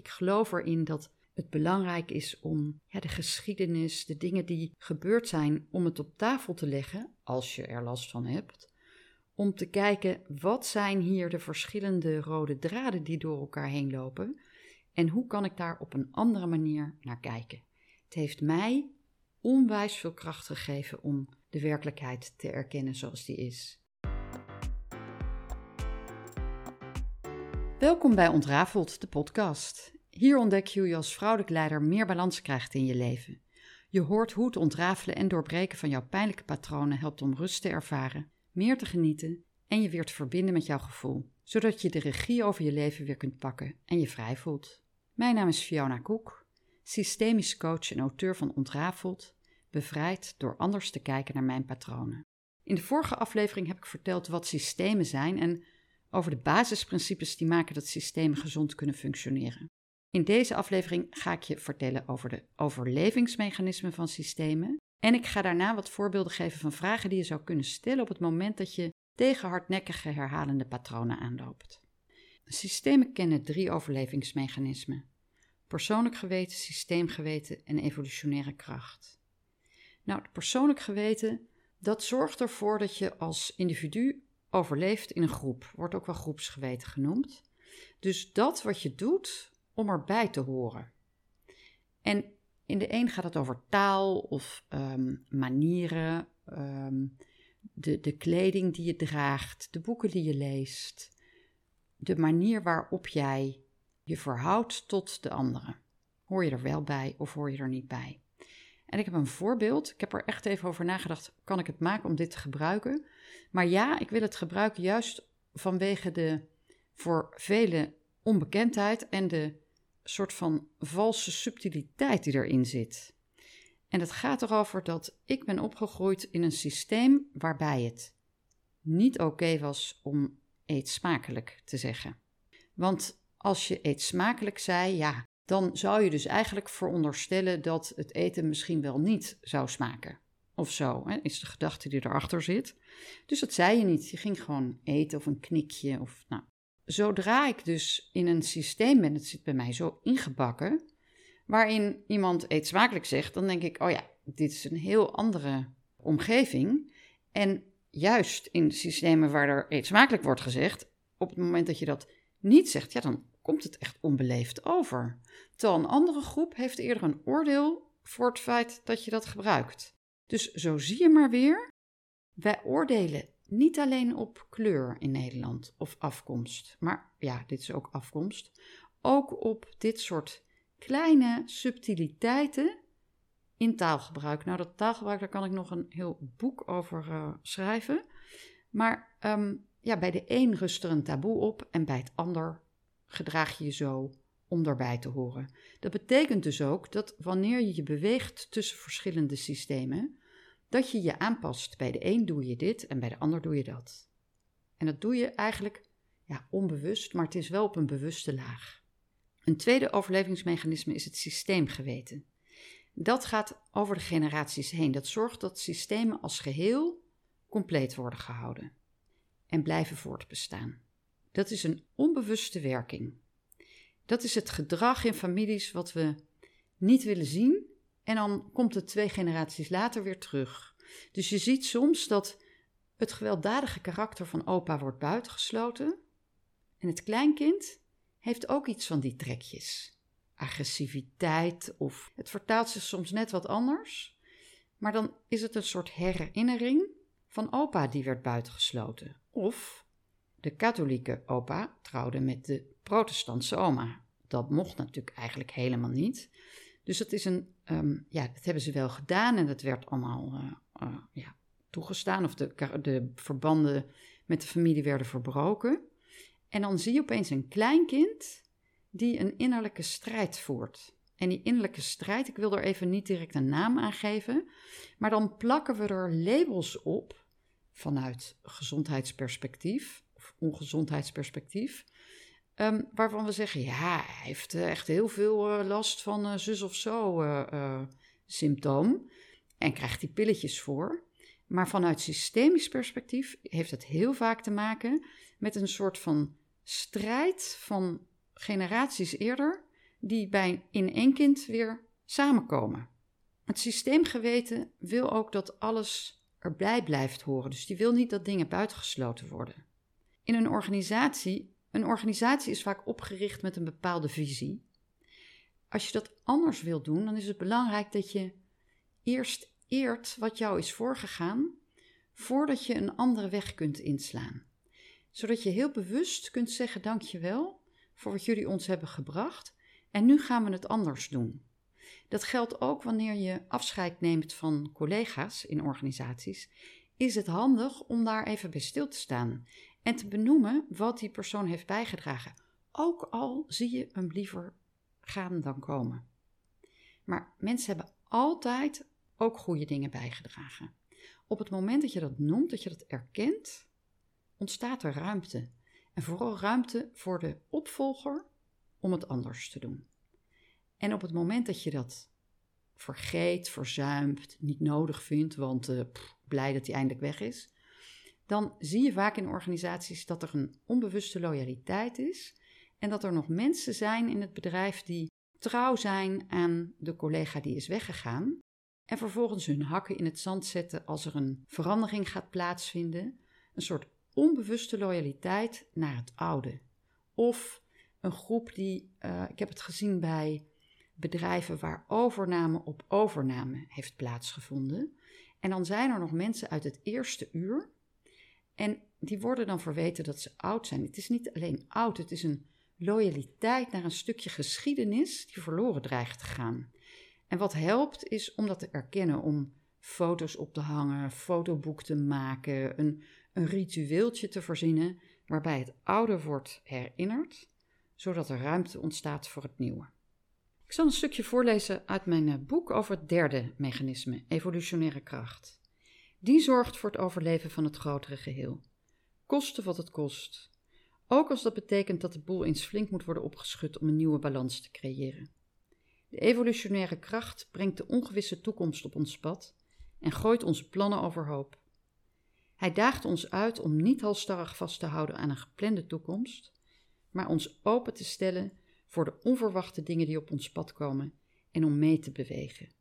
Ik geloof erin dat het belangrijk is om ja, de geschiedenis, de dingen die gebeurd zijn, om het op tafel te leggen, als je er last van hebt. Om te kijken wat zijn hier de verschillende rode draden die door elkaar heen lopen en hoe kan ik daar op een andere manier naar kijken. Het heeft mij onwijs veel kracht gegeven om de werkelijkheid te erkennen zoals die is. Welkom bij Ontrafeld, de podcast. Hier ontdek je hoe je als vrouwelijk leider meer balans krijgt in je leven. Je hoort hoe het ontrafelen en doorbreken van jouw pijnlijke patronen helpt om rust te ervaren, meer te genieten en je weer te verbinden met jouw gevoel, zodat je de regie over je leven weer kunt pakken en je vrij voelt. Mijn naam is Fiona Koek, systemisch coach en auteur van Ontrafeld, bevrijd door anders te kijken naar mijn patronen. In de vorige aflevering heb ik verteld wat systemen zijn en over de basisprincipes die maken dat systemen gezond kunnen functioneren. In deze aflevering ga ik je vertellen over de overlevingsmechanismen van systemen. En ik ga daarna wat voorbeelden geven van vragen die je zou kunnen stellen op het moment dat je tegen hardnekkige herhalende patronen aanloopt. Systemen kennen drie overlevingsmechanismen: persoonlijk geweten, systeemgeweten en evolutionaire kracht. Nou, het persoonlijk geweten, dat zorgt ervoor dat je als individu overleeft in een groep, wordt ook wel groepsgeweten genoemd. Dus dat wat je doet om erbij te horen. En in de een gaat het over taal of ehm, manieren, ehm, de, de kleding die je draagt, de boeken die je leest, de manier waarop jij je verhoudt tot de anderen. Hoor je er wel bij of hoor je er niet bij? En ik heb een voorbeeld. Ik heb er echt even over nagedacht. Kan ik het maken om dit te gebruiken? Maar ja, ik wil het gebruiken juist vanwege de voor velen onbekendheid en de soort van valse subtiliteit die erin zit. En het gaat erover dat ik ben opgegroeid in een systeem waarbij het niet oké was om eet smakelijk te zeggen. Want als je eet smakelijk zei, ja, dan zou je dus eigenlijk veronderstellen dat het eten misschien wel niet zou smaken. Of zo, hè, is de gedachte die erachter zit. Dus dat zei je niet. Je ging gewoon eten of een knikje. Of, nou. Zodra ik dus in een systeem ben, het zit bij mij zo ingebakken, waarin iemand eet smakelijk zegt, dan denk ik, oh ja, dit is een heel andere omgeving. En juist in systemen waar er eet smakelijk wordt gezegd, op het moment dat je dat niet zegt, ja, dan komt het echt onbeleefd over. Terwijl een andere groep heeft eerder een oordeel voor het feit dat je dat gebruikt. Dus zo zie je maar weer, wij oordelen niet alleen op kleur in Nederland of afkomst, maar ja, dit is ook afkomst, ook op dit soort kleine subtiliteiten in taalgebruik. Nou, dat taalgebruik, daar kan ik nog een heel boek over uh, schrijven. Maar um, ja, bij de een rust er een taboe op en bij het ander gedraag je je zo om daarbij te horen. Dat betekent dus ook dat wanneer je je beweegt tussen verschillende systemen, dat je je aanpast. Bij de een doe je dit en bij de ander doe je dat. En dat doe je eigenlijk ja, onbewust, maar het is wel op een bewuste laag. Een tweede overlevingsmechanisme is het systeemgeweten. Dat gaat over de generaties heen. Dat zorgt dat systemen als geheel compleet worden gehouden en blijven voortbestaan. Dat is een onbewuste werking. Dat is het gedrag in families wat we niet willen zien en dan komt het twee generaties later weer terug. Dus je ziet soms dat het gewelddadige karakter van opa wordt buitengesloten en het kleinkind heeft ook iets van die trekjes. Agressiviteit of het vertaalt zich soms net wat anders, maar dan is het een soort herinnering van opa die werd buitengesloten. Of de katholieke opa trouwde met de protestantse oma. Dat mocht natuurlijk eigenlijk helemaal niet. Dus dat is een, ehm, ja, dat hebben ze wel gedaan en dat werd allemaal uh, uh, ja, toegestaan. Of de, de verbanden met de familie werden verbroken. En dan zie je opeens een kleinkind die een innerlijke strijd voert. En die innerlijke strijd, ik wil er even niet direct een naam aan geven, maar dan plakken we er labels op vanuit gezondheidsperspectief ongezondheidsperspectief. Um, waarvan we zeggen, ja, hij heeft eh, echt heel veel uh, last van uh, zus of zo symptoom. En krijgt die pilletjes voor. Maar vanuit systemisch perspectief heeft het heel vaak te maken met een soort van strijd van generaties eerder. die bij in één kind weer samenkomen. Het systeemgeweten wil ook dat alles erbij blijft horen, dus die wil niet dat dingen buitengesloten worden. In een organisatie, een organisatie is vaak opgericht met een bepaalde visie. Als je dat anders wil doen, dan is het belangrijk dat je eerst eert wat jou is voorgegaan, voordat je een andere weg kunt inslaan. Zodat je heel bewust kunt zeggen: Dankjewel voor wat jullie ons hebben gebracht en nu gaan we het anders doen. Dat geldt ook wanneer je afscheid neemt van collega's in organisaties. Is het handig om daar even bij stil te staan en te benoemen wat die persoon heeft bijgedragen. Ook al zie je hem liever gaan dan komen. Maar mensen hebben altijd ook goede dingen bijgedragen. Op het moment dat je dat noemt, dat je dat erkent, ontstaat er ruimte. En vooral ruimte voor de opvolger om het anders te doen. En op het moment dat je dat vergeet, verzuimt, niet nodig vindt, want uh, blij dat hij eindelijk weg is, dan zie je vaak in organisaties dat er een onbewuste loyaliteit is en dat er nog mensen zijn in het bedrijf die trouw zijn aan de collega die is weggegaan en vervolgens hun hakken in het zand zetten als er een verandering gaat plaatsvinden, een soort onbewuste loyaliteit naar het oude. Of een groep die, uh, ik heb het gezien bij bedrijven waar overname op overname heeft plaatsgevonden. En dan zijn er nog mensen uit het eerste uur. En die worden dan verweten dat ze oud zijn. Het is niet alleen oud, het is een loyaliteit naar een stukje geschiedenis die verloren dreigt te gaan. En wat helpt is om dat te erkennen, om foto's op te hangen, fotoboek te maken, een, een ritueeltje te verzinnen waarbij het oude wordt herinnerd, zodat er ruimte ontstaat voor het nieuwe. Ik zal een stukje voorlezen uit mijn eh, boek over het derde mechanisme, evolutionaire kracht. Die zorgt voor het overleven van het grotere geheel. Koste wat het kost. Ook als dat betekent dat de boel eens flink moet worden opgeschud om een nieuwe balans te creëren. De evolutionaire kracht brengt de ongewisse toekomst op ons pad en gooit onze plannen overhoop. Hij daagt ons uit om niet halstarrig vast te houden aan een geplande toekomst, maar ons open te stellen voor de onverwachte dingen die op ons pad komen en om mee te bewegen.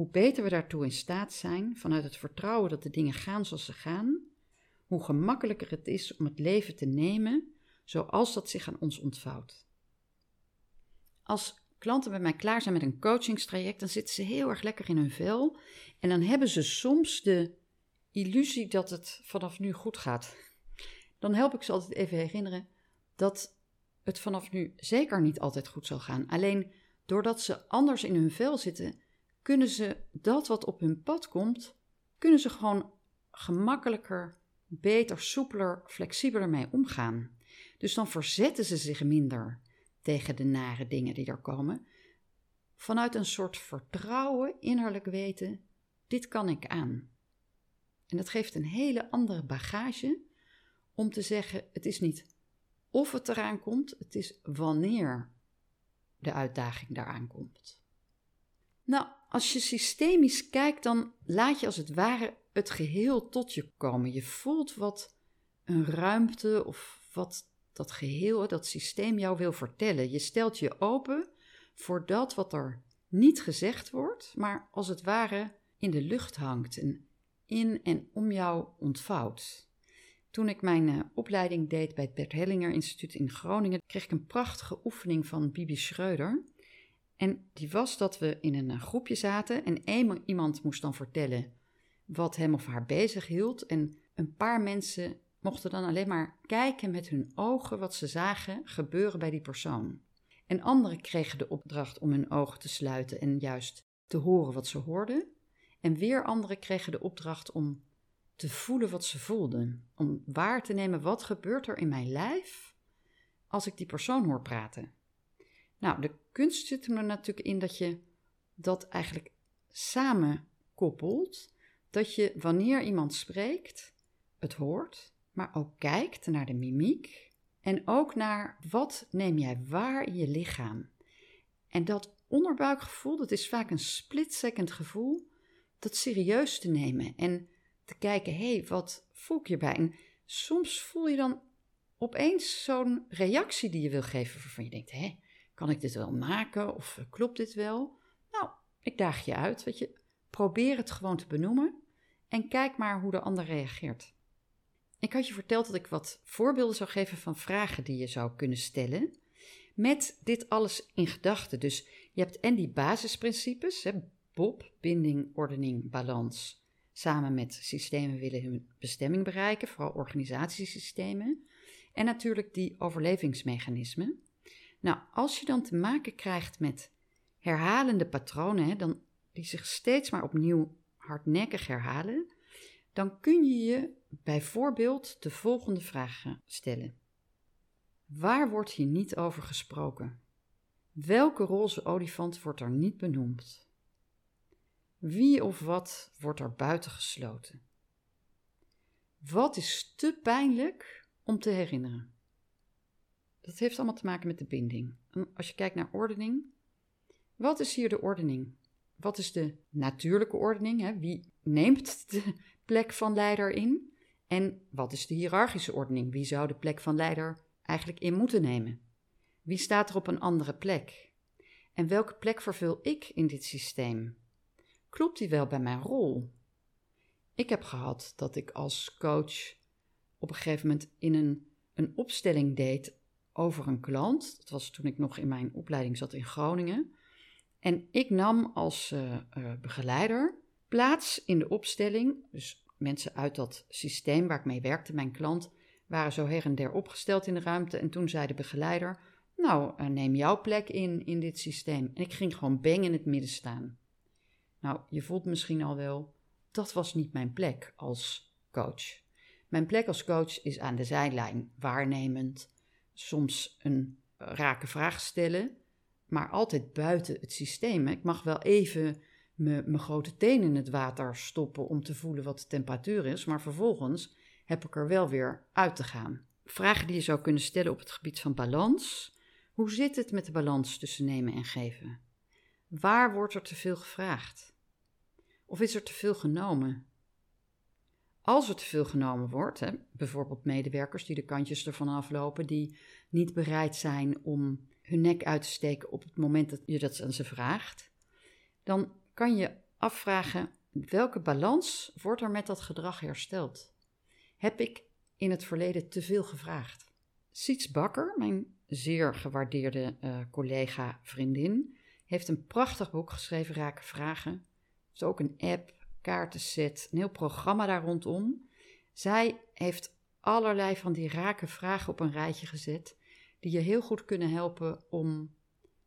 Hoe beter we daartoe in staat zijn, vanuit het vertrouwen dat de dingen gaan zoals ze gaan, hoe gemakkelijker het is om het leven te nemen zoals dat zich aan ons ontvouwt. Als klanten bij mij klaar zijn met een coachingstraject, dan zitten ze heel erg lekker in hun vel en dan hebben ze soms de illusie dat het vanaf nu goed gaat. Dan help ik ze altijd even herinneren dat het vanaf nu zeker niet altijd goed zal gaan. Alleen doordat ze anders in hun vel zitten, kunnen ze dat wat op hun pad komt, kunnen ze gewoon gemakkelijker, beter, soepeler, flexibeler mee omgaan. Dus dan verzetten ze zich minder tegen de nare dingen die er komen. Vanuit een soort vertrouwen, innerlijk weten, dit kan ik aan. En dat geeft een hele andere bagage om te zeggen: het is niet of het eraan komt, het is wanneer de uitdaging daaraan komt. Nou, als je systemisch kijkt, dan laat je als het ware het geheel tot je komen. Je voelt wat een ruimte of wat dat geheel, dat systeem jou wil vertellen. Je stelt je open voor dat wat er niet gezegd wordt, maar als het ware in de lucht hangt en in en om jou ontvouwt. Toen ik mijn uh, opleiding deed bij het Bert Hellinger Instituut in Groningen, kreeg ik een prachtige oefening van Bibi Schreuder. En die was dat we in een uh, groepje zaten en één, iemand moest dan vertellen wat hem of haar bezig hield. En een paar mensen mochten dan alleen maar kijken met hun ogen wat ze zagen gebeuren bij die persoon. En anderen kregen de opdracht om hun ogen te sluiten en juist te horen wat ze hoorden. En weer anderen kregen de opdracht om te voelen wat ze voelden. Om waar te nemen wat gebeurt er in mijn lijf als ik die persoon hoor praten. Nou, de kunst zit er natuurlijk in dat je dat eigenlijk samen koppelt. Dat je wanneer iemand spreekt, het hoort, maar ook kijkt naar de mimiek. En ook naar wat neem jij waar in je lichaam. En dat onderbuikgevoel, dat is vaak een split-second gevoel, dat serieus te nemen. En te kijken, hé, hey, wat voel ik hierbij? En soms voel je dan opeens zo'n reactie die je wil geven, waarvan je denkt, hé, kan ik dit wel maken of klopt dit wel? Nou, ik daag je uit, je. Probeer het gewoon te benoemen en kijk maar hoe de ander reageert. Ik had je verteld dat ik wat voorbeelden zou geven van vragen die je zou kunnen stellen. Met dit alles in gedachten. Dus je hebt en die basisprincipes, hè, Bob, binding, ordening, balans. Samen met systemen willen hun bestemming bereiken, vooral organisatiesystemen. En natuurlijk die overlevingsmechanismen. Nou, als je dan te maken krijgt met herhalende patronen, hè, dan, die zich steeds maar opnieuw hardnekkig herhalen, dan kun je je bijvoorbeeld de volgende vragen stellen. Waar wordt hier niet over gesproken? Welke roze olifant wordt er niet benoemd? Wie of wat wordt er buiten gesloten? Wat is te pijnlijk om te herinneren? Dat heeft allemaal te maken met de binding. als je kijkt naar ordening, wat is hier de ordening? Wat is de natuurlijke ordening? Hè? Wie neemt de plek van leider in? En wat is de hiërarchische ordening? Wie zou de plek van leider eigenlijk in moeten nemen? Wie staat er op een andere plek? En welke plek vervul ik in dit systeem? Klopt die wel bij mijn rol? Ik heb gehad dat ik als coach op een gegeven moment in een, een opstelling deed over een klant. Dat was toen ik nog in mijn opleiding zat in Groningen. En ik nam als uh, uh, begeleider plaats in de opstelling. Dus mensen uit dat systeem waar ik mee werkte, mijn klant, waren zo her en der opgesteld in de ruimte. En toen zei de begeleider: Nou, uh, neem jouw plek in in dit systeem. En ik ging gewoon bang in het midden staan. Nou, je voelt misschien al wel, dat was niet mijn plek als coach. Mijn plek als coach is aan de zijlijn, waarnemend, soms een rake vraag stellen, maar altijd buiten het systeem. Ik mag wel even mijn grote teen in het water stoppen om te voelen wat de temperatuur is, maar vervolgens heb ik er wel weer uit te gaan. Vragen die je zou kunnen stellen op het gebied van balans. Hoe zit het met de balans tussen nemen en geven? Waar wordt er te veel gevraagd? Of is er te veel genomen? Als er te veel genomen wordt, hè, bijvoorbeeld medewerkers die de kantjes ervan aflopen, die niet bereid zijn om hun nek uit te steken op het moment dat je dat aan ze vraagt, dan kan je afvragen welke balans wordt er met dat gedrag hersteld? Heb ik in het verleden te veel gevraagd? Siets Bakker, mijn zeer gewaardeerde uh, collega, vriendin, heeft een prachtig boek geschreven, Rake Vragen. Heeft ook een app, kaartenset, een heel programma daar rondom. Zij heeft allerlei van die rake vragen op een rijtje gezet, die je heel goed kunnen helpen om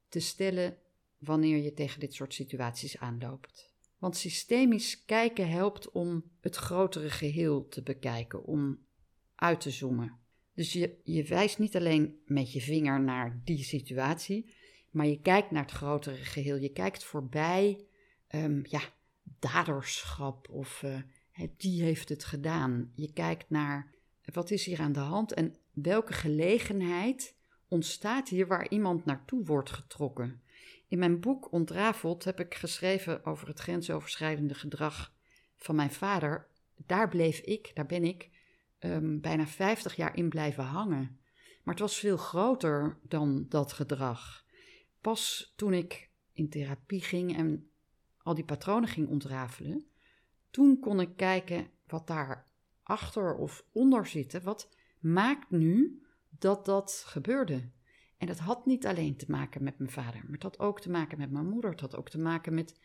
te stellen wanneer je tegen dit soort situaties aanloopt. Want systemisch kijken helpt om het grotere geheel te bekijken, om uit te zoomen. Dus je, je wijst niet alleen met je vinger naar die situatie, maar je kijkt naar het grotere geheel. Je kijkt voorbij um, ja, daderschap of uh, die heeft het gedaan. Je kijkt naar wat is hier aan de hand en welke gelegenheid ontstaat hier waar iemand naartoe wordt getrokken. In mijn boek Ontrafeld heb ik geschreven over het grensoverschrijdende gedrag van mijn vader. Daar bleef ik, daar ben ik, um, bijna 50 jaar in blijven hangen. Maar het was veel groter dan dat gedrag. Pas toen ik in therapie ging en al die patronen ging ontrafelen, toen kon ik kijken wat daar achter of onder zit. Wat maakt nu dat dat gebeurde? En dat had niet alleen te maken met mijn vader, maar het had ook te maken met mijn moeder. Het had ook te maken met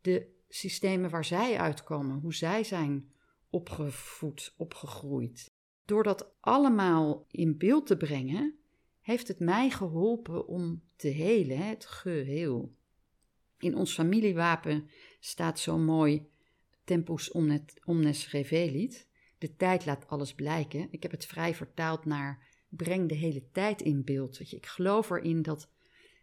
de systemen waar zij uitkomen, hoe zij zijn opgevoed, opgegroeid. Door dat allemaal in beeld te brengen, heeft het mij geholpen om te helen, het geheel. In ons familiewapen staat zo mooi Tempus omnes revelit. De tijd laat alles blijken. Ik heb het vrij vertaald naar breng de hele tijd in beeld. Ik geloof erin dat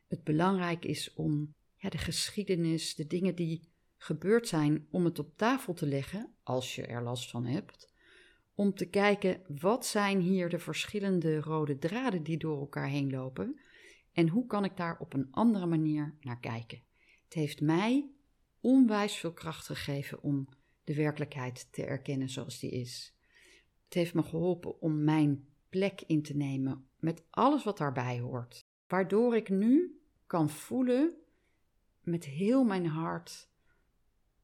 het belangrijk is om ja, de geschiedenis, de dingen die gebeurd zijn, om het op tafel te leggen, als je er last van hebt. Om te kijken, wat zijn hier de verschillende rode draden die door elkaar heen lopen? En hoe kan ik daar op een andere manier naar kijken? Het heeft mij onwijs veel kracht gegeven om de werkelijkheid te erkennen zoals die is. Het heeft me geholpen om mijn plek in te nemen met alles wat daarbij hoort. Waardoor ik nu kan voelen met heel mijn hart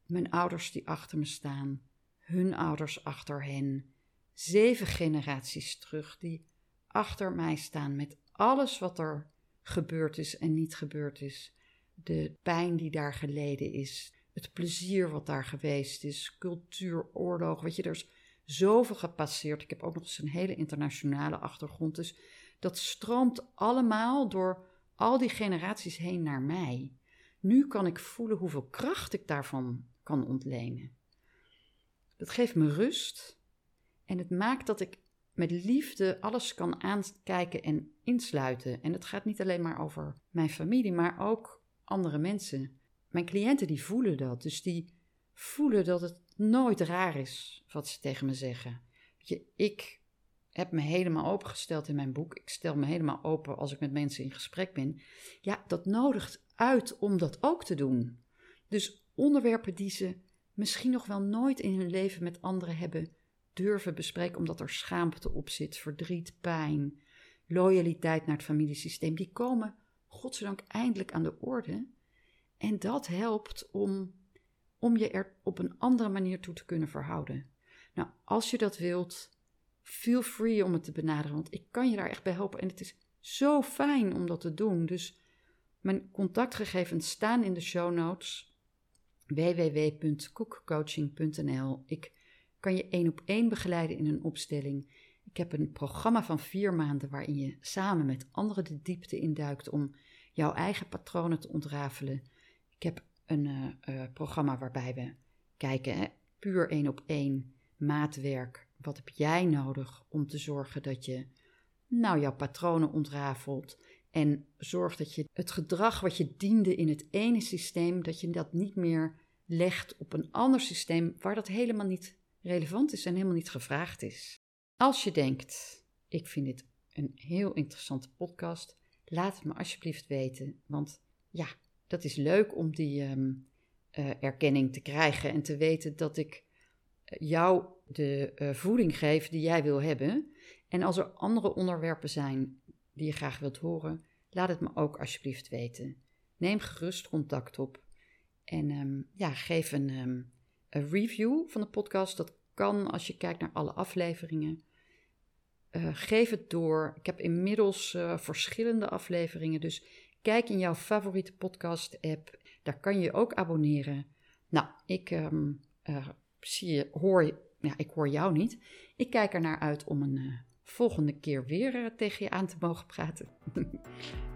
mijn ouders die achter me staan, hun ouders achter hen, zeven generaties terug die achter mij staan met alles wat er gebeurd is en niet gebeurd is, de pijn die daar geleden is, het plezier wat daar geweest is, cultuur, oorlog, weet je, er is zoveel gepasseerd. Ik heb ook nog eens een hele internationale achtergrond, dus dat stroomt allemaal door al die generaties heen naar mij. Nu kan ik voelen hoeveel kracht ik daarvan kan ontlenen. Dat geeft me rust en het maakt dat ik met liefde alles kan aankijken en insluiten. En het gaat niet alleen maar over mijn familie, maar ook andere mensen. Mijn cliënten die voelen dat, dus die voelen dat het nooit raar is wat ze tegen me zeggen. Je, ik heb me helemaal opengesteld in mijn boek. Ik stel me helemaal open als ik met mensen in gesprek ben. Ja, dat nodigt uit om dat ook te doen. Dus onderwerpen die ze misschien nog wel nooit in hun leven met anderen hebben durven bespreken, omdat er schaamte op zit, verdriet, pijn, loyaliteit naar het familiesysteem, die komen godzijdank eindelijk aan de orde. En dat helpt om, om je er op een andere manier toe te kunnen verhouden. Nou, als je dat wilt, feel free om het te benaderen, want ik kan je daar echt bij helpen. En het is zo fijn om dat te doen. Dus mijn contactgegevens staan in de show notes www.cookcoaching.nl. Ik kan je één op één begeleiden in een opstelling. Ik heb een programma van vier maanden waarin je samen met anderen de diepte induikt om jouw eigen patronen te ontrafelen. Ik heb een uh, uh, programma waarbij we kijken, hè, puur één op één, maatwerk. Wat heb jij nodig om te zorgen dat je nou jouw patronen ontrafelt en zorg dat je het gedrag wat je diende in het ene systeem, dat je dat niet meer legt op een ander systeem waar dat helemaal niet relevant is en helemaal niet gevraagd is. Als je denkt, ik vind dit een heel interessante podcast, laat het me alsjeblieft weten. Want ja, dat is leuk om die um, uh, erkenning te krijgen en te weten dat ik eh, jou de uh, voeding geef die jij wil hebben. En als er andere onderwerpen zijn die je graag wilt horen, laat het me ook alsjeblieft weten. Neem gerust contact op en um, ja, geef een, um, een, review van de podcast. Dat kan als je kijkt naar alle afleveringen. Uh, geef het door. Ik heb inmiddels uh, verschillende afleveringen. Dus kijk in jouw favoriete podcast-app. Daar kan je ook abonneren. Nou, ik um, uh, zie je, hoor, ja, ik hoor jou niet. Ik kijk er naar uit om een volgende keer weer tegen je aan te mogen praten.